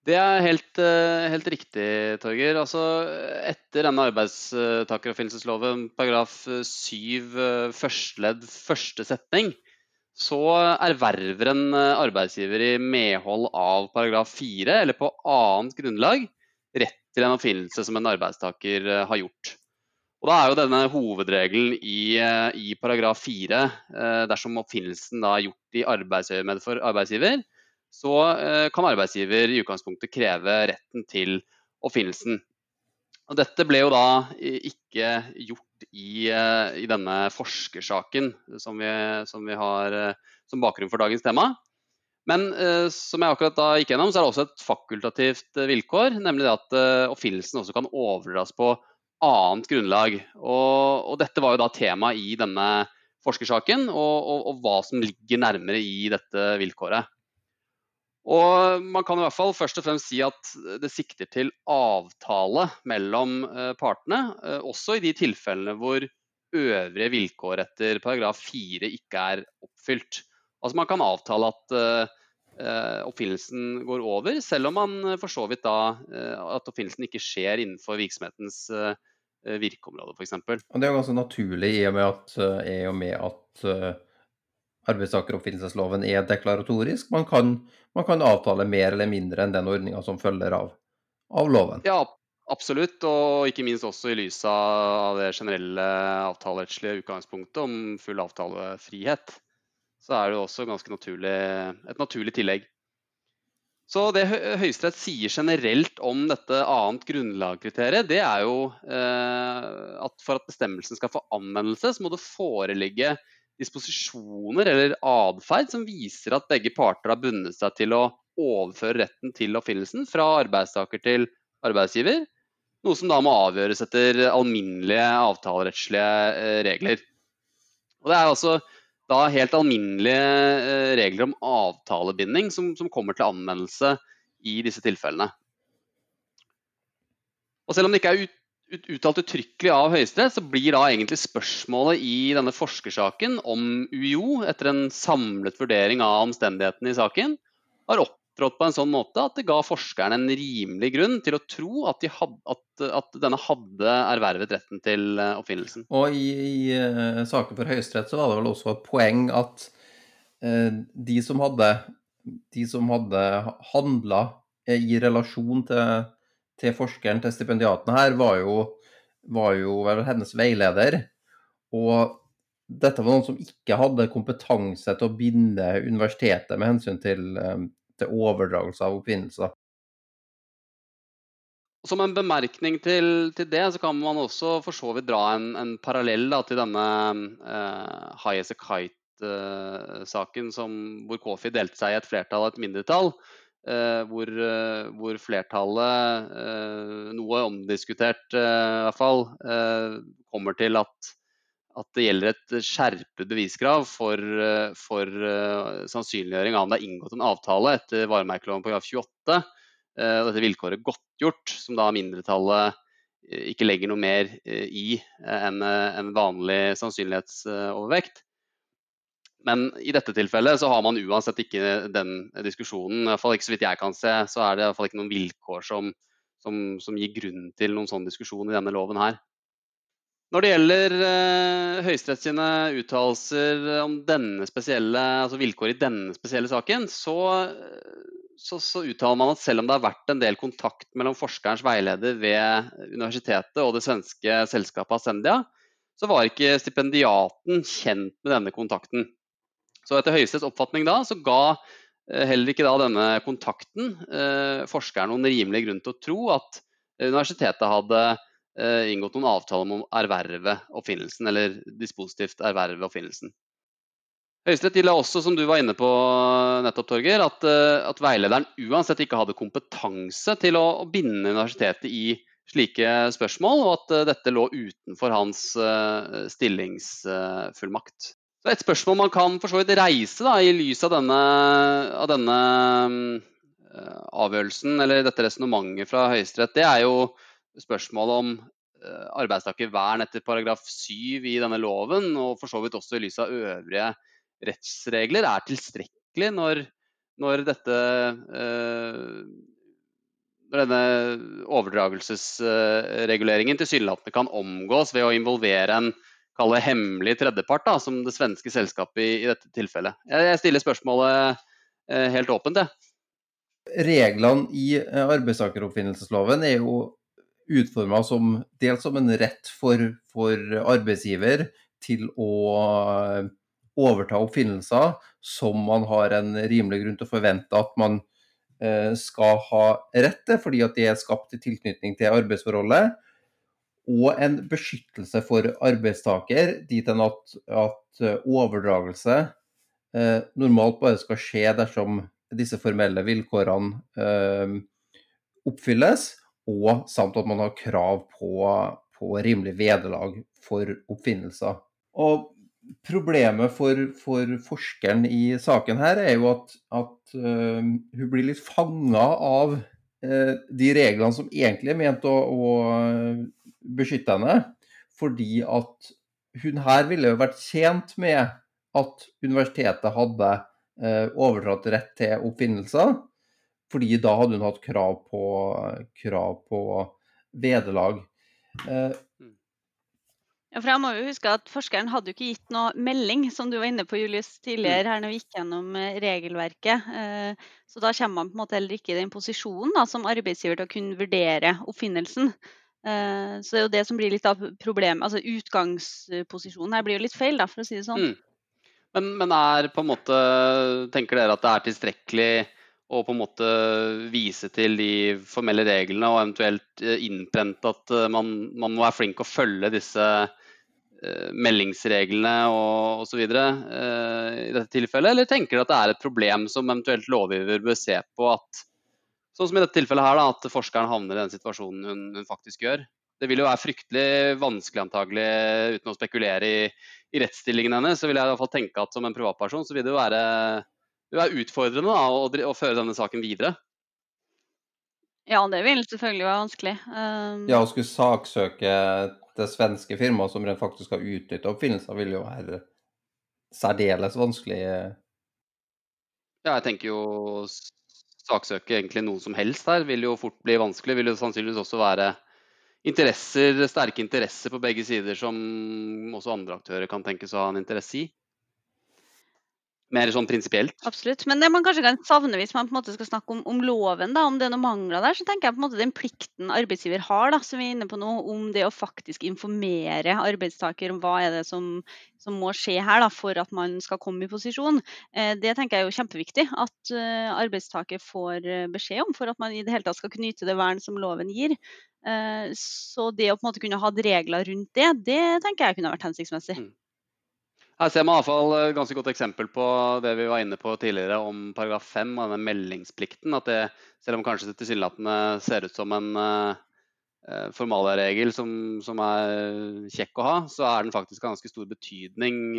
Det er helt, eh, helt, riktig, Torger. Altså, etter denne arbeidstakeroppfinnelsesloven paragraf 7 første ledd første setning, så erverver en arbeidsgiver i medhold av paragraf 4 eller på annet grunnlag rett til en oppfinnelse som en arbeidstaker har gjort. Og Da er jo denne hovedregelen i, i paragraf 4, dersom oppfinnelsen da er gjort i arbeidsøyemed for arbeidsgiver, så eh, kan arbeidsgiver i utgangspunktet kreve retten til oppfinnelsen. Og dette ble jo da ikke gjort i, eh, i denne forskersaken som vi, som vi, har eh, som bakgrunn for dagens tema. Men som jeg akkurat da gikk gjennom, så er det også et fakultativt vilkår, nemlig det at oppfinnelsen også kan overdras på annet grunnlag. Og, og dette var jo da tema i denne forskersaken, og, og, og hva som ligger nærmere i dette vilkåret. Og man kan i hvert fall først og fremst si at det sikter til avtale mellom eh, partene, eh, også i de tilfellene hvor øvrige vilkår etter paragraf 4 ikke er oppfylt. Altså Man kan avtale at uh, oppfinnelsen går over, selv om man for så vidt da at oppfinnelsen ikke skjer innenfor virksomhetens virkeområde, f.eks. Det er jo ganske naturlig i og med at, i og med at arbeidstakeroppfinnelsesloven er deklaratorisk. Man kan, man kan, avtale mer eller mindre enn den ordninga som følger av, av, loven. Ja, absolutt. Og ikke minst også i lys av det generelle avtalerettslige utgangspunktet om full avtalefrihet. Så er det også ganske naturlig, et naturlig tillegg. Så Det Høyesterett sier generelt om dette annet grunnlagkriteriet, det er jo eh, at for at bestemmelsen skal få anvendelse, så må det foreligge disposisjoner eller atferd som viser at begge parter har bundet seg til å overføre retten til oppfinnelsen fra arbeidstaker til arbeidsgiver. Noe som da må avgjøres etter alminnelige avtalerettslige eh, regler. Og Det er altså da helt alminnelige eh, regler om avtalebinding som, som kommer til anvendelse i disse tilfellene. Og Selv om det ikke er ut uttalt uttrykkelig av Høyesterett, så blir da egentlig spørsmålet i denne forskersaken om UiO, etter en samlet vurdering av omstendighetene i saken, har opptrådt på en sånn måte at det ga forskerne en rimelig grunn til å tro at, had, at, at denne hadde ervervet retten til eh, oppfinnelsen. Og i, i uh, saken for Høyesterett så var det vel også et poeng at uh, de som hadde, de hadde handla i relasjon til til forskeren, til stipendiaten her, var jo, var jo hennes veileder. Og dette var noen som ikke hadde kompetanse til å binde universitetet med hensyn til, eh, til overdragelse av oppfinnelser. Som en bemerkning til, til, det, så kan man også for så vidt dra en, en parallell da, til denne uh, High as a Kite-saken uh, hvor Kofi delte seg i et flertall og et mindretall. Eh, hvor, eh, hvor, flertallet, eh, noe omdiskutert i hvert fall, kommer til at, at det gjelder et skjerpet beviskrav for, for sannsynliggjøring av om det er inngått en avtale etter varemerkeloven § 28. og Dette vilkåret godtgjort, som da mindretallet ikke legger noe mer i enn en vanlig sannsynlighetsovervekt. Men i dette tilfellet så har man uansett ikke den diskusjonen. I hvert fall ikke så vidt jeg kan se, så er det i hvert fall ikke noen vilkår som, som, som gir grunn til noen sånn diskusjon i denne loven her. Når det gjelder eh, Høyesterett uttalelser om denne spesielle, altså vilkår i denne spesielle saken, så, så, så, uttaler man at selv om det har vært en del kontakt mellom forskerens veileder ved universitetet og det svenske selskapet Ascendia, så var ikke stipendiaten kjent med denne kontakten. Så etter Høyesteretts oppfatning da, så ga eh, heller ikke da denne kontakten eh, forskeren noen rimelig grunn til å tro at universitetet hadde eh, inngått noen avtale om å erverve oppfinnelsen, eller dispositivt erverve oppfinnelsen. Høyesterett la også, som du var inne på nettopp, Torger, at, eh, at, veilederen uansett ikke hadde kompetanse til å, å binde universitetet i slike spørsmål, og at dette lå utenfor hans uh, stillingsfullmakt. Så Et spørsmål man kan for så vidt reise da, i lys av denne, av denne uh, avgjørelsen, eller dette resonnementet fra Høyesterett, det er jo spørsmålet om eh, arbeidstakervern etter paragraf 7 i denne loven, og for så vidt også i lys av øvrige rettsregler, er tilstrekkelig når, når dette eh, når denne overdragelsesreguleringen tilsynelatende kan omgås ved å involvere en kalle hemmelig tredjepart, da, som det svenske selskapet i, i dette tilfellet. Jeg, jeg stiller spørsmålet eh, helt åpent, jeg. Reglene i eh, arbeidstakeroppfinnelsesloven er jo utforma som dels som en rett for, for arbeidsgiver til å eh, overta oppfinnelser som man har en rimelig grunn til å forvente at man eh, skal ha rett til, fordi at det er skapt i tilknytning til arbeidsforholdet. Og en beskyttelse for arbeidstaker, dit hen at, at eh, overdragelse eh, normalt bare skal skje dersom disse formelle vilkårene eh, oppfylles, og samt at man har krav på, på rimelig vederlag for oppfinnelser. Og Problemet for, for, forskeren i saken her er jo at, at uh, hun blir litt fanga av uh, de reglene som egentlig er ment å, å beskytte henne. Fordi at hun her ville jo vært tjent med at universitetet hadde uh, overdratt rett til oppfinnelser. Fordi da hadde hun hatt krav på, krav på vederlag. Uh, ja, for jeg må jo huske at Forskeren hadde jo ikke gitt noe melding, som du var inne på Julius, tidligere her når vi gikk gjennom eh, regelverket. Eh, så da kommer man på en måte heller ikke i den posisjonen da, som arbeidsgiver til å kunne vurdere oppfinnelsen. Eh, så det er jo det som blir litt av problemet. Altså Utgangsposisjonen her blir jo litt feil, da, for å si det sånn. Mm. Men, men, er på en måte, tenker dere at det er tilstrekkelig å på en måte vise til de formelle reglene og eventuelt innprente at man, man må være flink å følge disse Eh, meldingsreglene og osv. I dette tilfellet, eller tenker dere at det er et problem som eventuelt lovgiver bør se på at sånn som i dette tilfellet her da, at forskeren havner i den situasjonen hun, hun, faktisk gjør? Det vil jo være fryktelig vanskelig antagelig, uten å spekulere i, i rettsstillingen hennes, så vil jeg i hvert fall tenke at som en privatperson så vil det jo være, det vil være utfordrende da, å, å, føre denne saken videre. Ja, det vil selvfølgelig være vanskelig. Um... Ja, å skulle saksøke det svenske firmaet som rent faktisk har utnytta oppfinnelser, vil jo være særdeles vanskelig. Ja, jeg tenker jo saksøke egentlig noe som helst her vil jo fort bli vanskelig. Vil jo sannsynligvis også være interesser, sterke interesser på begge sider som også andre aktører kan tenkes å ha en interesse i mer sånn prinsipielt. Absolutt. Men det man kanskje kan savne hvis man på en måte skal snakke om, om, loven, da, om det er noen mangler der, så tenker jeg på en måte den plikten arbeidsgiver har, da, som vi er inne på nå, om det å faktisk informere arbeidstaker om hva er det som, som må skje her da, for at man skal komme i posisjon. Eh, det tenker jeg er jo kjempeviktig at uh, arbeidstaker får uh, beskjed om, for at man i det hele tatt skal kunne yte det vern som loven gir. Eh, så det å på en måte kunne ha regler rundt det, det tenker jeg kunne vært hensiktsmessig. Mm. Her ser man i hvert fall et ganske godt eksempel på det vi var inne på tidligere om paragraf 5 og denne meldingsplikten. At det, selv om kanskje det tilsynelatende ser ut som en uh, formalregel som, som, er kjekk å ha, så er den faktisk av ganske stor betydning.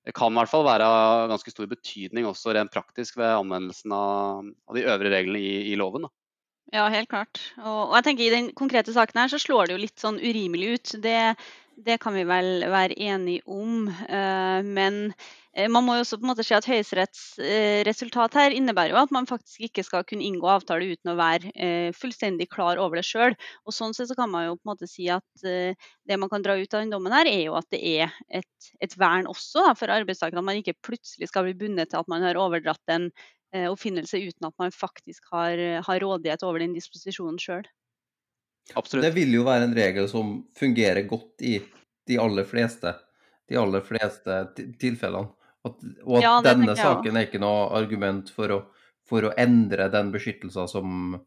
Det kan i hvert fall være av ganske stor betydning også rent praktisk ved anvendelsen av, av de øvrige reglene i, i loven. Da. Ja, helt klart. Og, og, jeg tenker I den konkrete saken her så slår det jo litt sånn urimelig ut. Det, det kan vi vel være enige om. Eh, men eh, man må jo også på en måte si at Høyesteretts eh, resultat her innebærer jo at man faktisk ikke skal kunne inngå avtale uten å være fullstendig klar over det sjøl. Sånn sett så kan man jo på en måte si at det man kan dra ut av den dommen her, er jo at det er et, et vern også da, for arbeidstakerne. At man ikke plutselig skal bli bundet til at man har overdratt en oppfinnelse uten at man faktisk har, har rådighet over den disposisjonen sjøl. Absolutt. Det vil jo være en regel som fungerer godt i de aller fleste, de aller fleste tilfellene. At, og at ja, denne saken er ikke noe argument for å, for å endre den beskyttelsen som,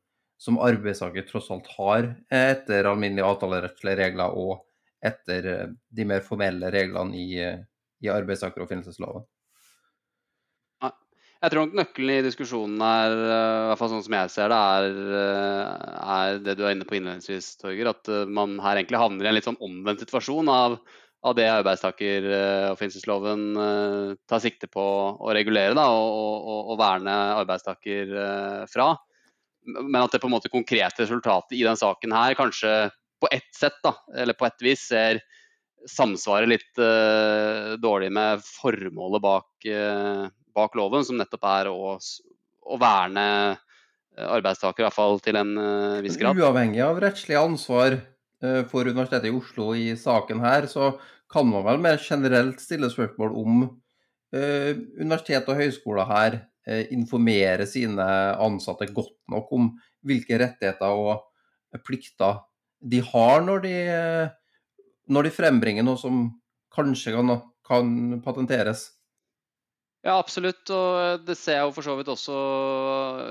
som arbeidstaker tross alt har etter alminnelige avtalerettslige regler og etter de mer formelle reglene i, i arbeidstakeroppfinnelsesloven. Jeg tror nok nøkkelen i diskusjonen er, eh, i hvert fall sånn som jeg ser det, er, eh, er det du er inne på innledningsvis, Torger. At eh, man her egentlig havner i en litt sånn omvendt situasjon av, av det arbeidstakeroppfinnelsesloven tar sikte på å regulere da, og, og, og, verne arbeidstaker fra. Men at det på en måte konkrete resultatet i den saken her kanskje på ett sett, da, eller på ett vis, ser samsvarer litt uh, dårlig med formålet bak, uh, bak, loven, som nettopp er å, å verne arbeidstakere, iallfall til en uh, viss grad. Uavhengig av rettslig ansvar for Universitetet i Oslo i saken her, så kan man vel mer generelt stille spørsmål om universitet og høyskoler her informerer sine ansatte godt nok om hvilke rettigheter og plikter de har når de når de frembringer noe som kanskje kan, kan patenteres? Ja, absolutt. Og det ser jeg jo for så vidt også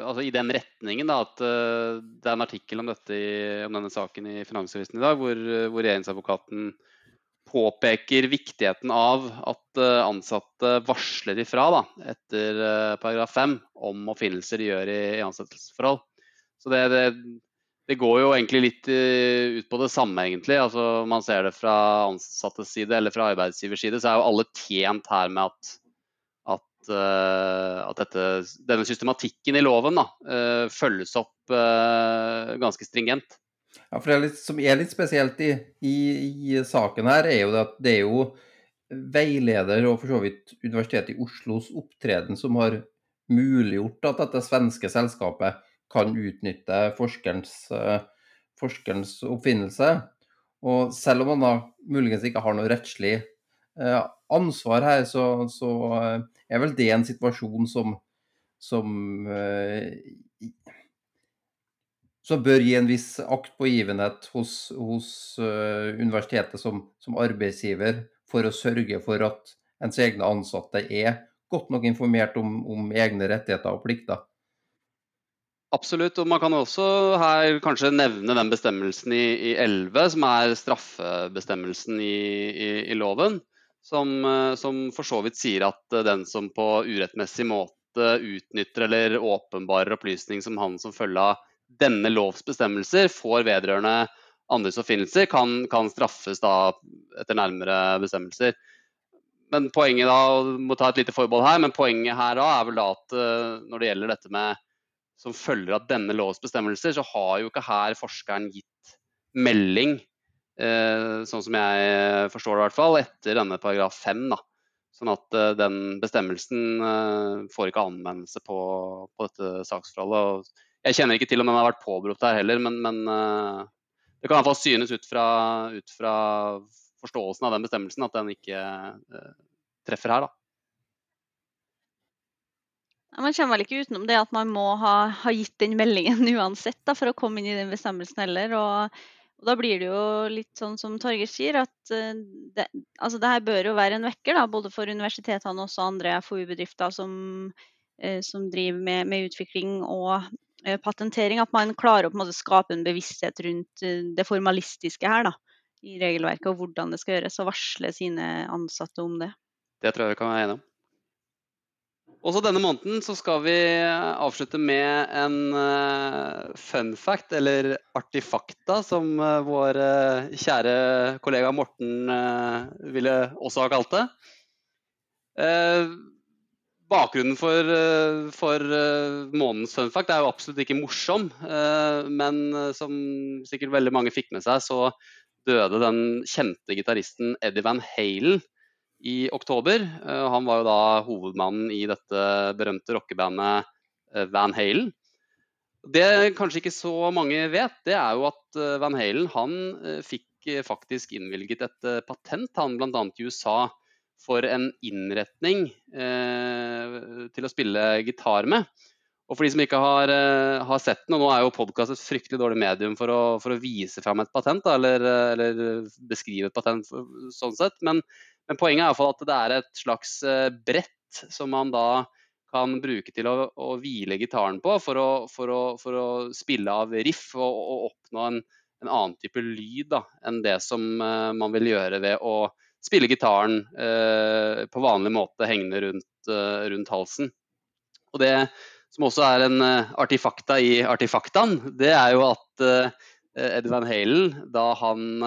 altså i den retningen. Da, at uh, det er en artikkel om, dette om denne saken i Finansavisen i dag, hvor, hvor regjeringsadvokaten påpeker viktigheten av at ansatte varsler ifra da, etter paragraf 5 om oppfinnelser de gjør i, i ansettelsesforhold. Så det, det, det går jo egentlig litt ut på det samme, egentlig. Altså, man ser det fra ansattes side eller fra arbeidsgivers side, så er jo alle tjent her med at, at, uh, dette, denne systematikken i loven da, uh, følges opp ganske stringent. Ja, for Det er litt, som er litt spesielt i, i, i, saken her, er jo at det er jo veileder og for så vidt Universitetet i Oslos opptreden som har muliggjort at dette svenske selskapet kan utnytte forskerens, eh, forskerens oppfinnelse. Og selv om man da muligens ikke har noe rettslig eh, ansvar her, så, så eh, er vel det en situasjon som, som som bør gi en viss akt på givenhet hos, hos uh, universitetet som, som, arbeidsgiver, for å sørge for at ens egne ansatte er godt nok informert om, om egne rettigheter og plikter. Absolutt, og man kan også her kanskje nevne den bestemmelsen i, i 11, som er straffebestemmelsen i, i, i loven. Som, eh, som, for så vidt sier at eh, den som på urettmessig måte utnytter eller åpenbarer opplysning som han som følge av denne lovs bestemmelser får vedrørende andres oppfinnelser, kan, kan straffes da etter nærmere bestemmelser. Men poenget da, må ta et lite forbehold her, men poenget her da er vel da at eh, når det gjelder dette med som følger av denne lovs bestemmelser, så har jo ikke her forskeren gitt melding, sånn som jeg forstår det i hvert fall, etter denne paragraf 5. Da. Sånn at eh, den bestemmelsen eh, får ikke anvendelse på, på, dette saksforholdet. Jeg kjenner ikke til om den har vært påberopt her heller, men, men eh, det kan i hvert fall synes ut fra, ut fra, forståelsen av den bestemmelsen at den ikke eh, treffer her. da. Man kommer vel ikke utenom det at man må ha, ha gitt den meldingen uansett da, for å komme inn i den bestemmelsen heller. Og, og, da blir det jo litt sånn som Torgeir sier, at uh, det, altså det, her bør jo være en vekker da, både for universitetene og også andre FoU-bedrifter som, uh, som, driver med, med utvikling og uh, patentering. At man klarer å på en måte skape en bevissthet rundt det formalistiske her da, i regelverket, og hvordan det skal gjøres, og varsle sine ansatte om det. Det tror jeg vi kan være enige om. Også denne måneden så skal vi avslutte med en uh, fun fact, eller artifakta, som uh, vår kjære kollega Morten ville også ha kalt det. bakgrunnen for, for månedens fun fact er jo absolutt ikke morsom, men som sikkert veldig mange fikk med seg, så døde den kjente gitaristen Eddie Van Halen i oktober. Eh, han var jo da hovedmannen i dette berømte rockebandet eh, Van Halen. Det kanskje ikke så mange vet, det er jo at eh, Van Halen han fikk faktisk innvilget et patent, han bl.a. i USA, for en innretning eh, til å spille gitar med. Og for de som ikke har, har sett den, og nå er jo podkast et fryktelig dårlig medium for å, for å vise fram et patent, da, eller, eller, beskrive et patent sånn sett, men men poenget er i hvert fall at det er et slags eh, brett som man da kan bruke til å, å hvile gitaren på for å, for, å, for å, spille av riff og, og oppnå en, en, annen type lyd da, enn det som uh, man vil gjøre ved å spille gitaren uh, på vanlig måte hengende rundt, uh, rundt, halsen. Og Det som også er en artifakta i artifaktaen, det er jo at Ed Van Halen, da han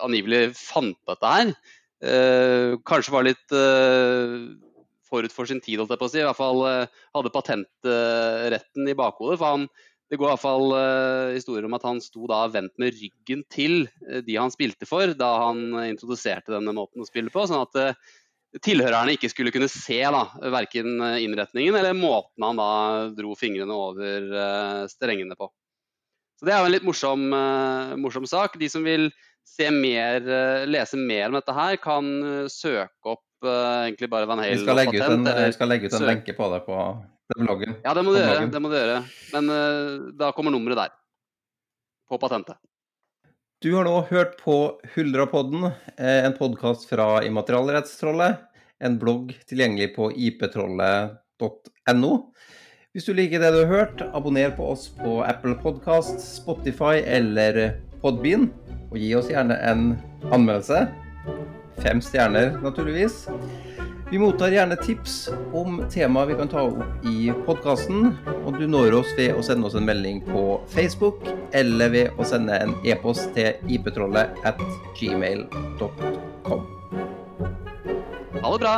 angivelig fant dette her. Eh, kanskje var litt eh, forut for sin tid, holdt jeg på å si. I hvert fall eh, hadde patentretten i bakhodet. For han det går i hvert uh, historier om at han sto da vendt med ryggen til uh, de han spilte for, da han introduserte denne måten å spille på. sånn at tilhørerne ikke skulle kunne se da, verken innretningen eller måten han da dro fingrene over strengene på. Så Det er jo en litt morsom, morsom sak. De som vil mer, lese mer om dette her, kan søke opp egentlig bare Van Halen. Vi skal legge ut en, skal legge ut en lenke på det på den bloggen. Ja, det må du gjøre. Det må du gjøre. Men uh, da kommer nummeret der. På patentet. Du har nå hørt på Huldra-podden, eh, en podkast fra Immaterialrettstrollet. En blogg tilgjengelig på iptrollet.no. Hvis du liker det du har hørt, abonner på oss på Apple Podkast, Spotify eller Podbean. Og gi oss gjerne en anmeldelse. Fem stjerner, naturligvis. Vi mottar gjerne tips om temaer vi kan ta opp i podkasten. Og du når oss ved å sende oss en melding på Facebook eller ved å sende en e-post til iptrollet at gmail.com. Ha det bra.